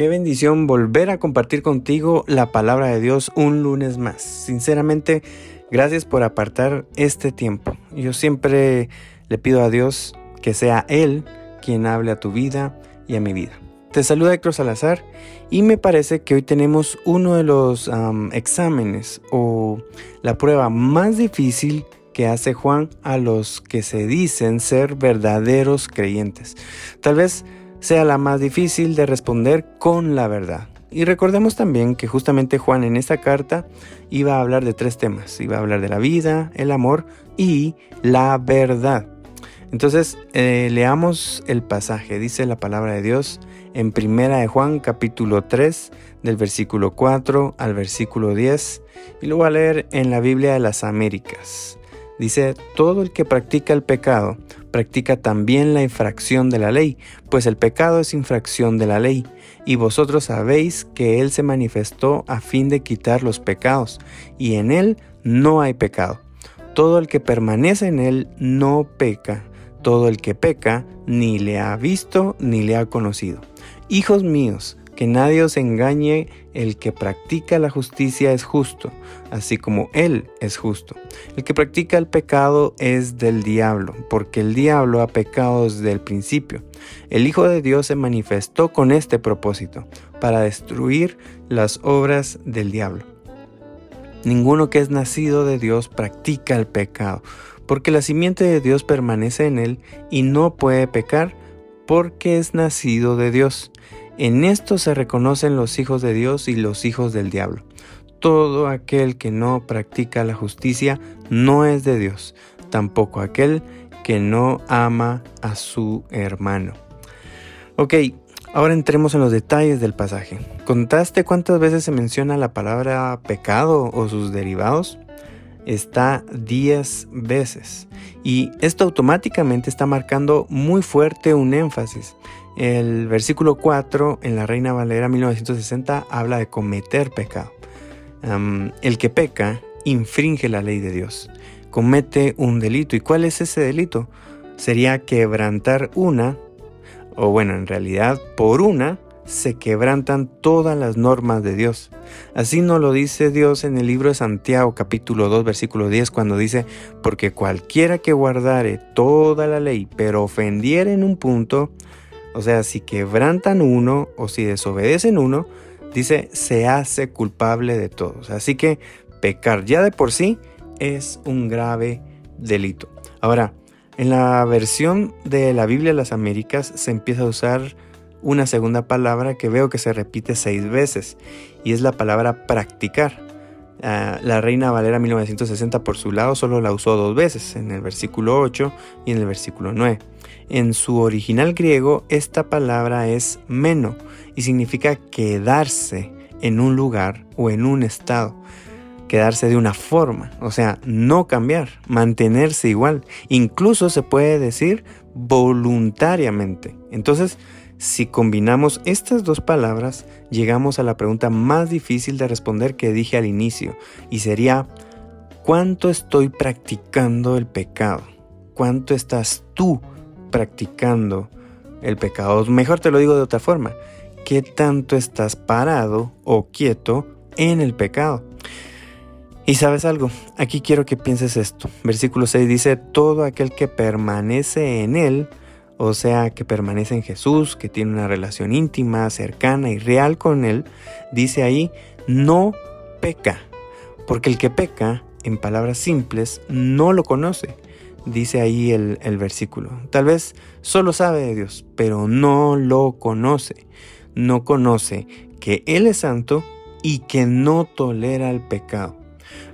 Qué bendición volver a compartir contigo la palabra de Dios un lunes más. Sinceramente, gracias por apartar este tiempo. Yo siempre le pido a Dios que sea Él quien hable a tu vida y a mi vida. Te saluda Héctor Salazar y me parece que hoy tenemos uno de los exámenes o la prueba más difícil que hace Juan a los que se dicen ser verdaderos creyentes. Tal vez sea la más difícil de responder con la verdad. Y recordemos también que justamente Juan en esta carta iba a hablar de tres temas. Iba a hablar de la vida, el amor y la verdad. Entonces, eh, leamos el pasaje. Dice la palabra de Dios en Primera de Juan capítulo 3 del versículo 4 al versículo 10 y lo voy a leer en la Biblia de las Américas. Dice, todo el que practica el pecado practica también la infracción de la ley, pues el pecado es infracción de la ley, y vosotros sabéis que Él se manifestó a fin de quitar los pecados, y en Él no hay pecado. Todo el que permanece en Él no peca, todo el que peca ni le ha visto ni le ha conocido. Hijos míos, que nadie os engañe, el que practica la justicia es justo, así como Él es justo. El que practica el pecado es del diablo, porque el diablo ha pecado desde el principio. El Hijo de Dios se manifestó con este propósito, para destruir las obras del diablo. Ninguno que es nacido de Dios practica el pecado, porque la simiente de Dios permanece en él y no puede pecar porque es nacido de Dios. En esto se reconocen los hijos de Dios y los hijos del diablo. Todo aquel que no practica la justicia no es de Dios, tampoco aquel que no ama a su hermano. Ok, ahora entremos en los detalles del pasaje. ¿Contaste cuántas veces se menciona la palabra pecado o sus derivados? Está 10 veces. Y esto automáticamente está marcando muy fuerte un énfasis. El versículo 4 en la Reina Valera 1960 habla de cometer pecado. el que peca infringe la ley de Dios, comete un delito. ¿Y cuál es ese delito? Sería quebrantar una, o bueno, en realidad por una, se quebrantan todas las normas de Dios. Así nos lo dice Dios en el libro de Santiago capítulo 2 versículo 10 cuando dice, porque cualquiera que guardare toda la ley, pero ofendiere en un punto, o sea, si quebrantan uno o si desobedecen uno, dice, se hace culpable de todos. Así que pecar ya de por sí es un grave delito. Ahora, en la versión de la Biblia de las Américas se empieza a usar una segunda palabra que veo que se repite seis veces y es la palabra practicar. Ah, la Reina Valera 1960 por su lado solo la usó dos veces, en el versículo 8 y en el versículo 9. En su original griego esta palabra es meno y significa quedarse en un lugar o en un estado. Quedarse de una forma, o sea, no cambiar, mantenerse igual. Incluso se puede decir voluntariamente. Entonces, si combinamos estas dos palabras, llegamos a la pregunta más difícil de responder que dije al inicio, y sería, ¿cuánto estoy practicando el pecado? ¿Cuánto estás tú practicando el pecado? Mejor te lo digo de otra forma, ¿qué tanto estás parado o quieto en el pecado? Y sabes algo, aquí quiero que pienses esto. Versículo 6 dice, todo aquel que permanece en él, o sea, que permanece en Jesús, que tiene una relación íntima, cercana y real con Él, dice ahí, no peca, porque el que peca, en palabras simples, no lo conoce, dice ahí el, versículo. Tal vez solo sabe de Dios, pero no lo conoce, no conoce que Él es santo y que no tolera el pecado.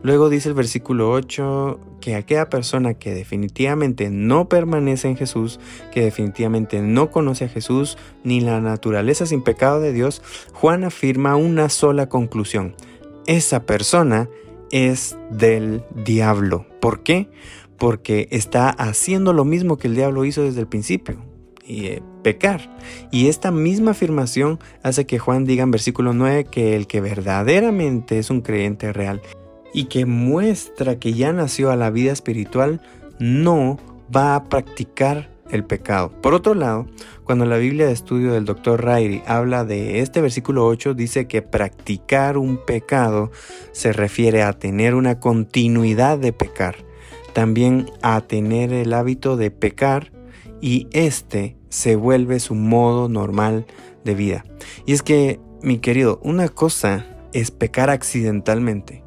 Luego dice el versículo 8 que aquella persona que definitivamente no permanece en Jesús, que definitivamente no conoce a Jesús ni la naturaleza sin pecado de Dios, Juan afirma una sola conclusión. Esa persona es del diablo. ¿Por qué? Porque está haciendo lo mismo que el diablo hizo desde el principio. Y, eh, pecar. Y esta misma afirmación hace que Juan diga en versículo 9 que el que verdaderamente es un creyente real y que muestra que ya nació a la vida espiritual no va a practicar el pecado. Por otro lado, cuando la Biblia de estudio del Dr. Riley habla de este versículo 8, dice que practicar un pecado se refiere a tener una continuidad de pecar, también a tener el hábito de pecar y este se vuelve su modo normal de vida. Y es que, mi querido, una cosa es pecar accidentalmente,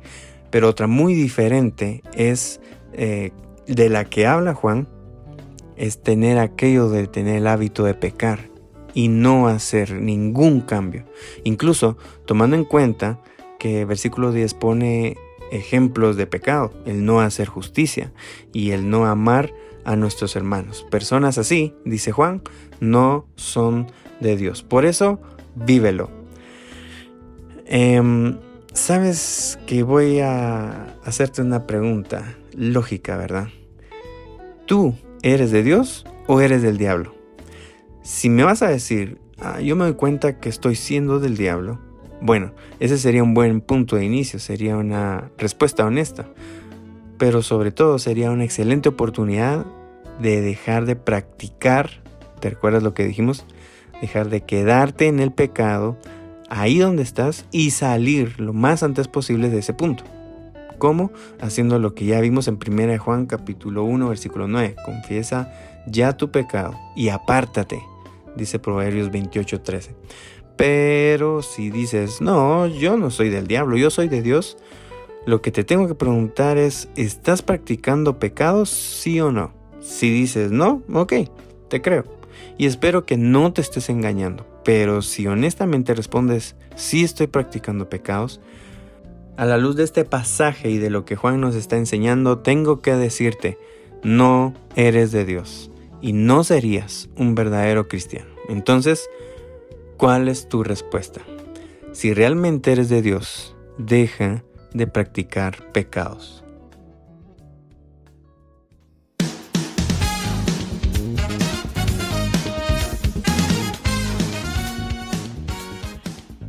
pero otra muy diferente es eh, de la que habla Juan, es tener aquello de tener el hábito de pecar y no hacer ningún cambio. Incluso tomando en cuenta que versículo 10 pone ejemplos de pecado, el no hacer justicia y el no amar a nuestros hermanos. Personas así, dice Juan, no son de Dios. Por eso, vívelo. Em, Sabes que voy a hacerte una pregunta lógica, ¿verdad? ¿Tú eres de Dios o eres del diablo? Si me vas a decir, ah, yo me doy cuenta que estoy siendo del diablo, bueno, ese sería un buen punto de inicio, sería una respuesta honesta, pero sobre todo sería una excelente oportunidad de dejar de practicar, ¿te recuerdas lo que dijimos? Dejar de quedarte en el pecado, ahí donde estás y salir lo más antes posible de ese punto. ¿Cómo? Haciendo lo que ya vimos en 1 Juan capítulo 1 versículo 9. Confiesa ya tu pecado y apártate, dice Proverbios 28, 13. Pero si dices, no, yo no soy del diablo, yo soy de Dios, lo que te tengo que preguntar es, ¿estás practicando pecados, sí o no? Si dices no, ok, te creo. Y espero que no te estés engañando. Pero si honestamente respondes, sí estoy practicando pecados, a la luz de este pasaje y de lo que Juan nos está enseñando, tengo que decirte, no eres de Dios y no serías un verdadero cristiano. Entonces, ¿cuál es tu respuesta? Si realmente eres de Dios, deja de practicar pecados.